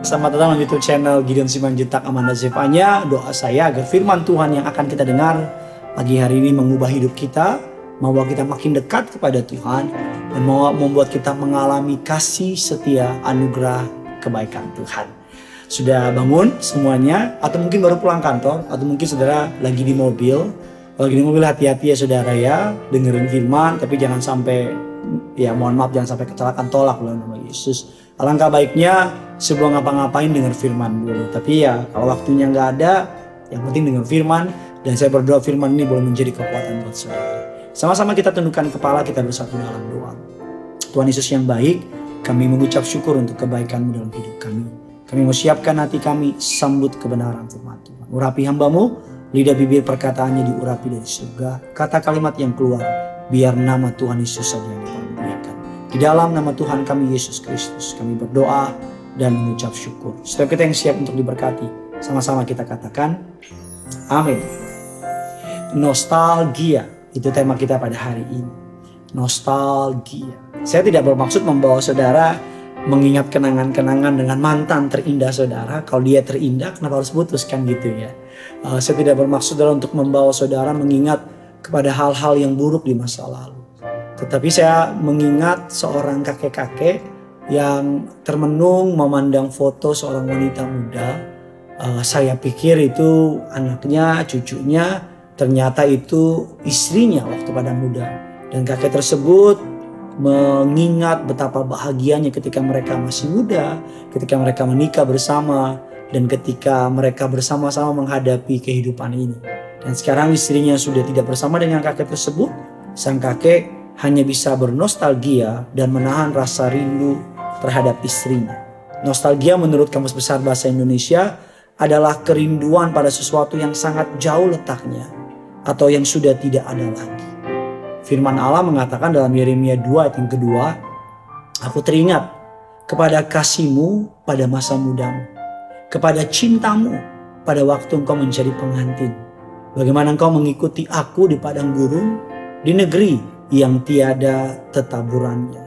Selamat datang di YouTube channel Gideon Simanjuntak Amanda Zevanya. Doa saya agar firman Tuhan yang akan kita dengar pagi hari ini mengubah hidup kita, membawa kita makin dekat kepada Tuhan, dan membuat kita mengalami kasih setia anugerah kebaikan Tuhan. Sudah bangun semuanya, atau mungkin baru pulang kantor, atau mungkin saudara lagi di mobil. Kalau di mobil hati-hati ya saudara ya, dengerin firman, tapi jangan sampai ya mohon maaf jangan sampai kecelakaan tolak loh nama Yesus. Alangkah baiknya sebelum ngapa-ngapain dengar firman dulu. Tapi ya kalau waktunya nggak ada, yang penting dengar firman dan saya berdoa firman ini boleh menjadi kekuatan buat saudara. Sama-sama kita tundukkan kepala kita bersatu dalam doa. Tuhan Yesus yang baik, kami mengucap syukur untuk kebaikanmu dalam hidup kami. Kami mau siapkan hati kami sambut kebenaran firman Tuhan. Urapi hambamu, lidah bibir perkataannya diurapi dari surga. Kata kalimat yang keluar, biar nama Tuhan Yesus saja yang dipermuliakan. Di dalam nama Tuhan kami Yesus Kristus, kami berdoa dan mengucap syukur. Setiap kita yang siap untuk diberkati, sama-sama kita katakan, amin. Nostalgia, itu tema kita pada hari ini. Nostalgia. Saya tidak bermaksud membawa saudara mengingat kenangan-kenangan dengan mantan terindah saudara. Kalau dia terindah, kenapa harus putuskan gitu ya? Uh, saya tidak bermaksud adalah untuk membawa saudara mengingat kepada hal-hal yang buruk di masa lalu. Tetapi saya mengingat seorang kakek-kakek yang termenung memandang foto seorang wanita muda. Uh, saya pikir itu anaknya, cucunya, ternyata itu istrinya waktu pada muda. Dan kakek tersebut mengingat betapa bahagianya ketika mereka masih muda, ketika mereka menikah bersama, dan ketika mereka bersama-sama menghadapi kehidupan ini. Dan sekarang istrinya sudah tidak bersama dengan kakek tersebut, sang kakek hanya bisa bernostalgia dan menahan rasa rindu terhadap istrinya. Nostalgia menurut Kamus Besar Bahasa Indonesia adalah kerinduan pada sesuatu yang sangat jauh letaknya atau yang sudah tidak ada lagi. Firman Allah mengatakan dalam Yeremia 2 ayat yang kedua, Aku teringat kepada kasihmu pada masa mudamu, kepada cintamu pada waktu engkau menjadi pengantin. Bagaimana engkau mengikuti aku di padang gurun, di negeri yang tiada tetaburannya.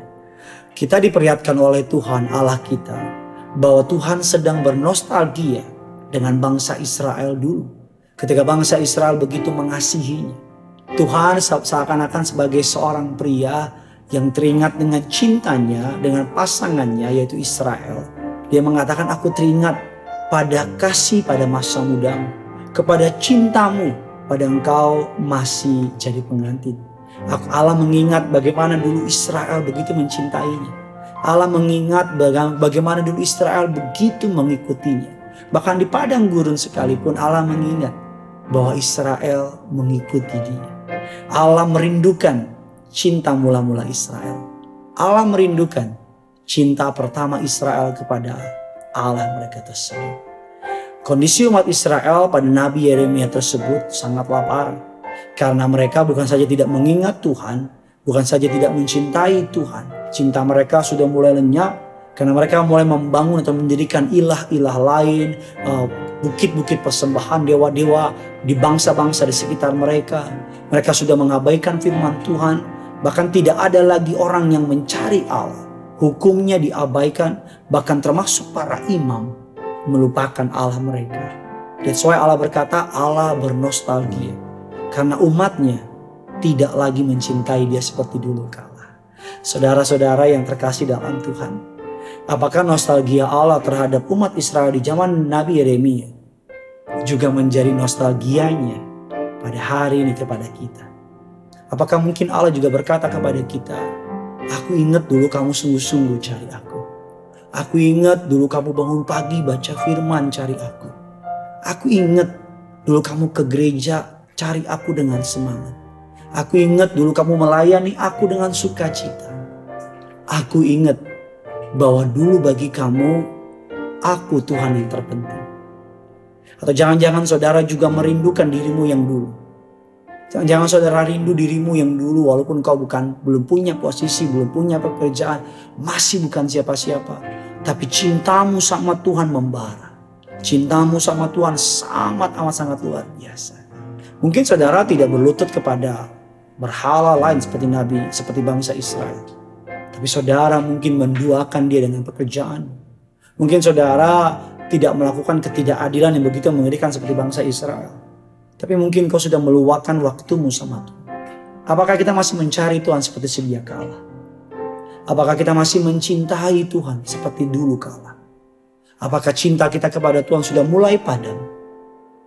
Kita diperlihatkan oleh Tuhan Allah kita bahwa Tuhan sedang bernostalgia dengan bangsa Israel dulu. Ketika bangsa Israel begitu mengasihinya. Tuhan seakan-akan sebagai seorang pria yang teringat dengan cintanya dengan pasangannya yaitu Israel. Dia mengatakan aku teringat pada kasih pada masa mudamu kepada cintamu pada engkau masih jadi pengantin. Allah mengingat bagaimana dulu Israel begitu mencintainya. Allah mengingat bagaimana dulu Israel begitu mengikutinya. Bahkan di padang gurun sekalipun Allah mengingat bahwa Israel mengikuti dia. Allah merindukan cinta mula-mula Israel. Allah merindukan cinta pertama Israel kepada Allah mereka tersebut. Kondisi umat Israel pada Nabi Yeremia tersebut sangatlah parah. Karena mereka bukan saja tidak mengingat Tuhan, bukan saja tidak mencintai Tuhan. Cinta mereka sudah mulai lenyap karena mereka mulai membangun atau mendirikan ilah-ilah lain, uh, bukit-bukit persembahan dewa-dewa di bangsa-bangsa di sekitar mereka. Mereka sudah mengabaikan firman Tuhan, bahkan tidak ada lagi orang yang mencari Allah. Hukumnya diabaikan, bahkan termasuk para imam melupakan Allah mereka. That's why Allah berkata Allah bernostalgia. Karena umatnya tidak lagi mencintai dia seperti dulu kala. Saudara-saudara yang terkasih dalam Tuhan. Apakah nostalgia Allah terhadap umat Israel di zaman Nabi Yeremia juga menjadi nostalgianya pada hari ini kepada kita? Apakah mungkin Allah juga berkata kepada kita, Aku ingat dulu kamu sungguh-sungguh cari aku. Aku ingat dulu kamu bangun pagi baca firman cari aku. Aku ingat dulu kamu ke gereja cari aku dengan semangat. Aku ingat dulu kamu melayani aku dengan sukacita. Aku ingat bahwa dulu bagi kamu aku Tuhan yang terpenting. Atau jangan-jangan saudara juga merindukan dirimu yang dulu. Jangan-jangan saudara rindu dirimu yang dulu walaupun kau bukan belum punya posisi, belum punya pekerjaan, masih bukan siapa-siapa. Tapi cintamu sama Tuhan membara. Cintamu sama Tuhan sangat amat sangat luar biasa. Mungkin saudara tidak berlutut kepada berhala lain seperti Nabi, seperti bangsa Israel. Tapi saudara mungkin menduakan dia dengan pekerjaan. Mungkin saudara tidak melakukan ketidakadilan yang begitu mengerikan seperti bangsa Israel. Tapi mungkin kau sudah meluangkan waktumu sama Tuhan. Apakah kita masih mencari Tuhan seperti sedia kala? Apakah kita masih mencintai Tuhan seperti dulu kala? Apakah cinta kita kepada Tuhan sudah mulai padam?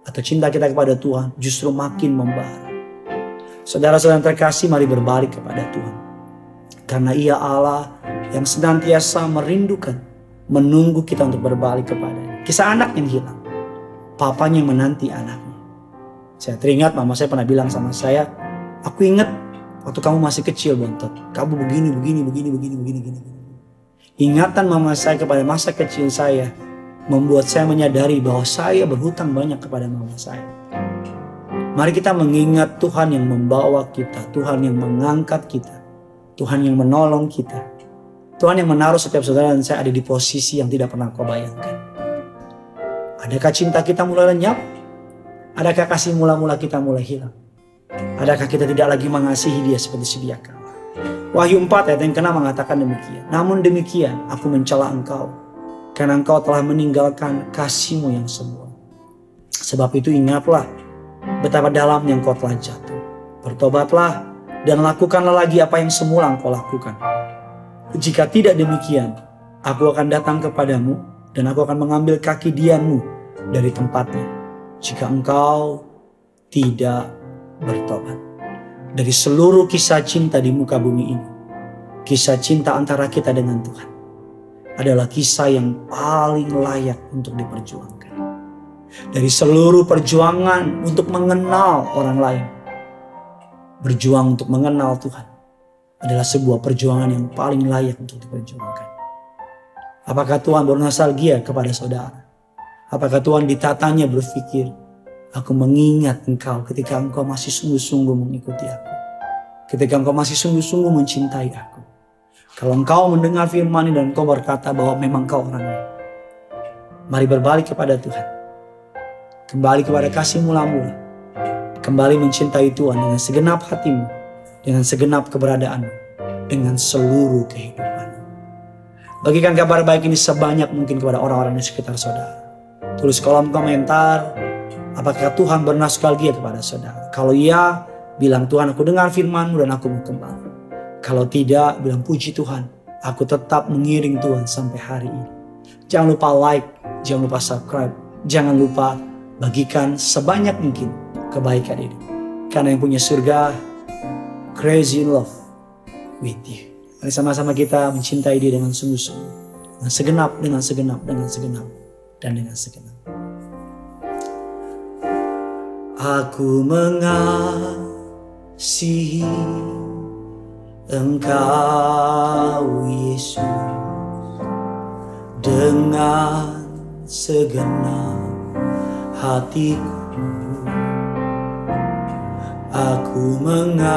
Atau cinta kita kepada Tuhan justru makin membara? Saudara-saudara terkasih mari berbalik kepada Tuhan. Karena ia Allah yang senantiasa merindukan, menunggu kita untuk berbalik kepadanya. Kisah anak yang hilang. Papanya yang menanti anaknya. Saya teringat mama saya pernah bilang sama saya, aku ingat waktu kamu masih kecil bontot. Kamu begini, begini, begini, begini, begini, begini. Ingatan mama saya kepada masa kecil saya membuat saya menyadari bahwa saya berhutang banyak kepada mama saya. Mari kita mengingat Tuhan yang membawa kita, Tuhan yang mengangkat kita, Tuhan yang menolong kita. Tuhan yang menaruh setiap saudara dan saya ada di posisi yang tidak pernah kau bayangkan. Adakah cinta kita mulai lenyap? Adakah kasih mula-mula kita mulai hilang? Adakah kita tidak lagi mengasihi dia seperti sedia kala? Wahyu 4 ayat yang kena mengatakan demikian. Namun demikian aku mencela engkau. Karena engkau telah meninggalkan kasihmu yang semua. Sebab itu ingatlah betapa dalam yang kau telah jatuh. Bertobatlah dan lakukanlah lagi apa yang semula engkau lakukan. Jika tidak demikian, aku akan datang kepadamu dan aku akan mengambil kaki dianmu dari tempatnya. Jika engkau tidak bertobat. Dari seluruh kisah cinta di muka bumi ini, kisah cinta antara kita dengan Tuhan adalah kisah yang paling layak untuk diperjuangkan dari seluruh perjuangan untuk mengenal orang lain. Berjuang untuk mengenal Tuhan adalah sebuah perjuangan yang paling layak untuk diperjuangkan. Apakah Tuhan bernostalgia kepada saudara? Apakah Tuhan ditatanya berpikir, aku mengingat engkau ketika engkau masih sungguh-sungguh mengikuti aku. Ketika engkau masih sungguh-sungguh mencintai aku. Kalau engkau mendengar firman ini dan engkau berkata bahwa memang kau orangnya. Mari berbalik kepada Tuhan Kembali kepada kasih mula-mula. Kembali mencintai Tuhan dengan segenap hatimu, dengan segenap keberadaanmu, dengan seluruh kehidupanmu. Bagikan kabar baik ini sebanyak mungkin kepada orang-orang di sekitar saudara. Tulis kolom komentar, apakah Tuhan bernostalgia kepada saudara? Kalau iya, bilang Tuhan aku dengar firmanmu dan aku mau kembali. Kalau tidak, bilang puji Tuhan, aku tetap mengiring Tuhan sampai hari ini. Jangan lupa like, jangan lupa subscribe, jangan lupa bagikan sebanyak mungkin kebaikan ini. Karena yang punya surga, crazy in love with you. Mari sama-sama kita mencintai dia dengan sungguh-sungguh. Dengan segenap, dengan segenap, dengan segenap, dan dengan segenap. Aku mengasihi Engkau Yesus dengan segenap hatiku Aku mengasihi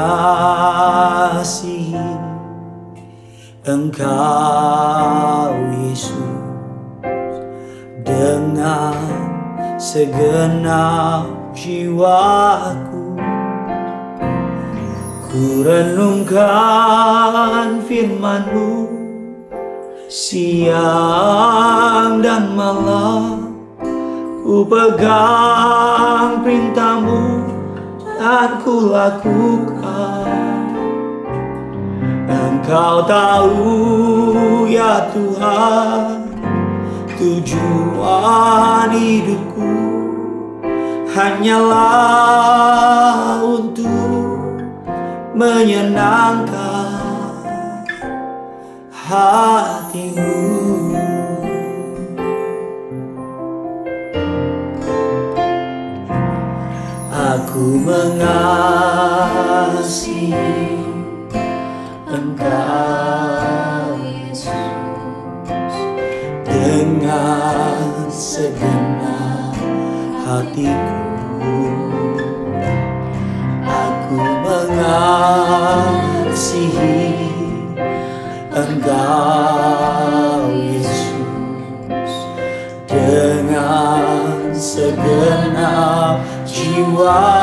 Engkau Yesus Dengan segenap jiwaku Ku renungkan firmanmu Siang dan malam. Ku pegang perintahmu dan ku lakukan. Engkau tahu ya Tuhan Tujuan hidupku Hanyalah untuk menyenangkan hatimu. Aku mengasihi Engkau Yesus dengan segenap hatiku mengasihi Engkau Yesus. Dengan segenap jiwaku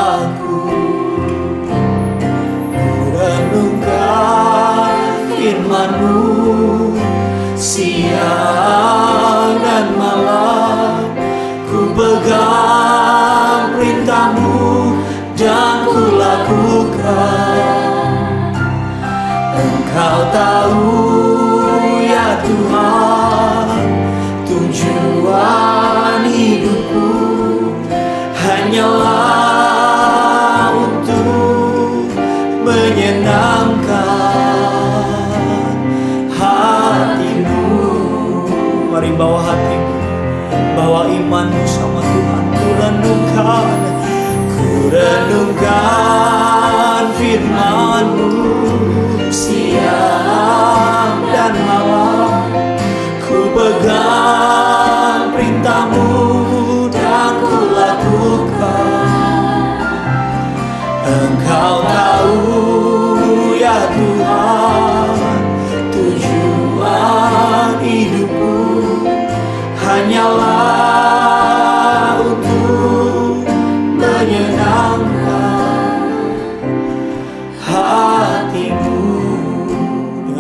Engkau tahu ya Tuhan tujuan hidupku hanyalah untuk menyenangkan hatimu. Mari bawa hatimu, bawa imanmu sama Tuhan. Ku renungkan, ku renungkan firmanmu siang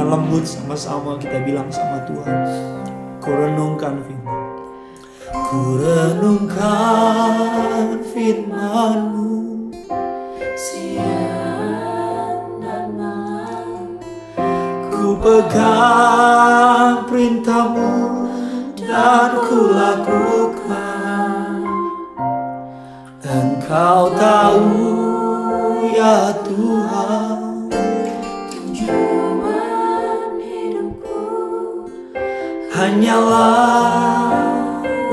lembut sama-sama kita bilang sama Tuhan, ku renungkan firman. Ku renungkan firman-Mu. Siang dan malam Ku pegang perintahmu dan ku lakukan. Engkau tahu ya Tuhan Hanyalah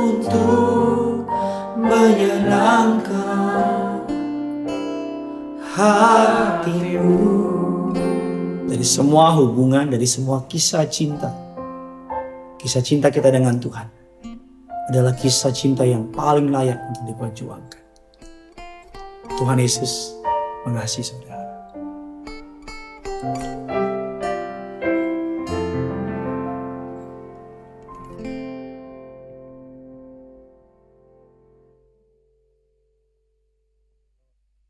untuk menyenangkan hatimu Dari semua hubungan, dari semua kisah cinta Kisah cinta kita dengan Tuhan adalah kisah cinta yang paling layak untuk diperjuangkan. Tuhan Yesus mengasihi saudara.